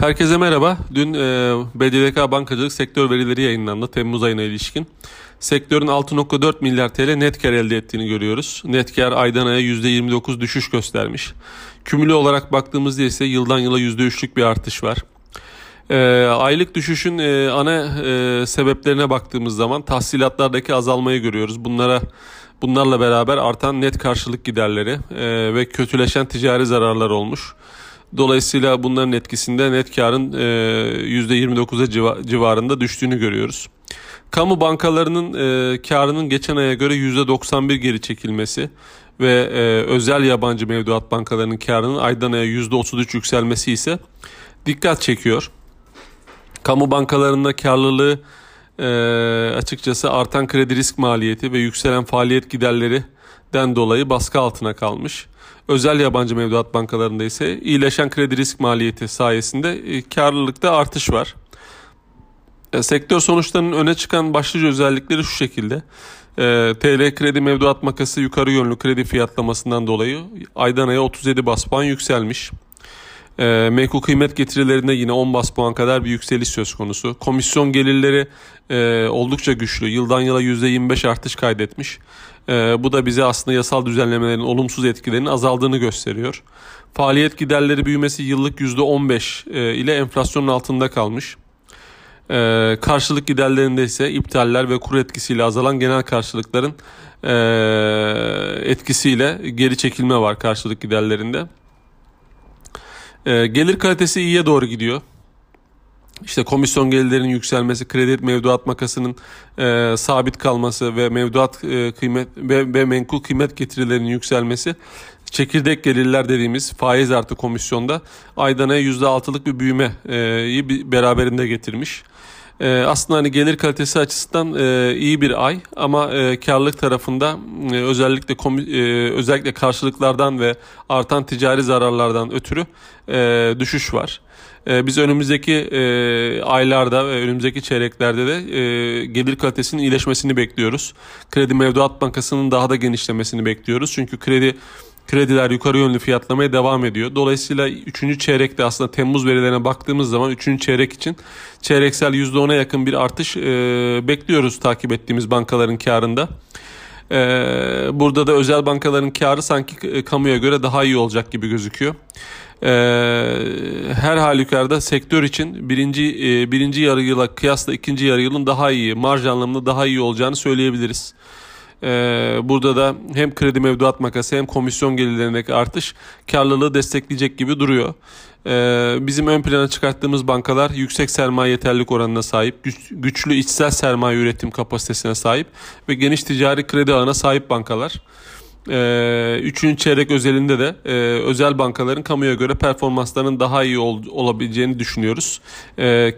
Herkese merhaba. Dün e, BDDK bankacılık sektör verileri yayınlandı Temmuz ayına ilişkin. Sektörün 6.4 milyar TL net kar elde ettiğini görüyoruz. Net kar aydan aya %29 düşüş göstermiş. Kümülü olarak baktığımızda ise yıldan yıla %3'lük bir artış var. E, aylık düşüşün e, ana e, sebeplerine baktığımız zaman tahsilatlardaki azalmayı görüyoruz. Bunlara bunlarla beraber artan net karşılık giderleri e, ve kötüleşen ticari zararlar olmuş. Dolayısıyla bunların etkisinde net karın %29'a civarında düştüğünü görüyoruz. Kamu bankalarının e, karının geçen aya göre %91 geri çekilmesi ve e, özel yabancı mevduat bankalarının karının aydan aya %33 yükselmesi ise dikkat çekiyor. Kamu bankalarında karlılığı e, açıkçası artan kredi risk maliyeti ve yükselen faaliyet giderlerinden dolayı baskı altına kalmış. Özel yabancı mevduat bankalarında ise iyileşen kredi risk maliyeti sayesinde e, karlılıkta artış var. E, sektör sonuçlarının öne çıkan başlıca özellikleri şu şekilde. E, TL kredi mevduat makası yukarı yönlü kredi fiyatlamasından dolayı aydan aya 37 bas puan yükselmiş. E, menkul kıymet getirilerinde yine 10 bas puan kadar bir yükseliş söz konusu. Komisyon gelirleri e, oldukça güçlü. Yıldan yıla %25 artış kaydetmiş. E, bu da bize aslında yasal düzenlemelerin olumsuz etkilerinin azaldığını gösteriyor. Faaliyet giderleri büyümesi yıllık %15 e, ile enflasyonun altında kalmış. E, karşılık giderlerinde ise iptaller ve kur etkisiyle azalan genel karşılıkların e, etkisiyle geri çekilme var karşılık giderlerinde. E, gelir kalitesi iyiye doğru gidiyor. İşte komisyon gelirlerinin yükselmesi, kredi mevduat makasının e, sabit kalması ve mevduat e, kıymet ve, ve menkul kıymet getirilerinin yükselmesi çekirdek gelirler dediğimiz faiz artı komisyonda aydan aya %6'lık bir büyümeyi beraberinde getirmiş. E, aslında hani gelir kalitesi açısından e, iyi bir ay ama e, karlılık tarafında e, özellikle komi, e, özellikle karşılıklardan ve artan ticari zararlardan ötürü e, düşüş var. E, biz önümüzdeki e, aylarda ve önümüzdeki çeyreklerde de e, gelir kalitesinin iyileşmesini bekliyoruz. Kredi Mevduat Bankası'nın daha da genişlemesini bekliyoruz. Çünkü kredi krediler yukarı yönlü fiyatlamaya devam ediyor. Dolayısıyla 3. çeyrekte aslında Temmuz verilerine baktığımız zaman 3. çeyrek için çeyreksel %10'a yakın bir artış e, bekliyoruz takip ettiğimiz bankaların karında. E, burada da özel bankaların karı sanki kamuya göre daha iyi olacak gibi gözüküyor. E, her halükarda sektör için birinci e, birinci yarı yıla kıyasla ikinci yarı yılın daha iyi, marj anlamında daha iyi olacağını söyleyebiliriz. Ee, burada da hem kredi mevduat makası hem komisyon gelirlerindeki artış karlılığı destekleyecek gibi duruyor. Ee, bizim ön plana çıkarttığımız bankalar yüksek sermaye yeterlilik oranına sahip, güç, güçlü içsel sermaye üretim kapasitesine sahip ve geniş ticari kredi ağına sahip bankalar. Ee, üçüncü çeyrek özelinde de e, özel bankaların kamuya göre performanslarının daha iyi ol, olabileceğini düşünüyoruz.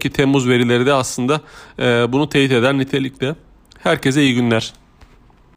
Ki Temmuz verileri de aslında e, bunu teyit eder nitelikte. Herkese iyi günler.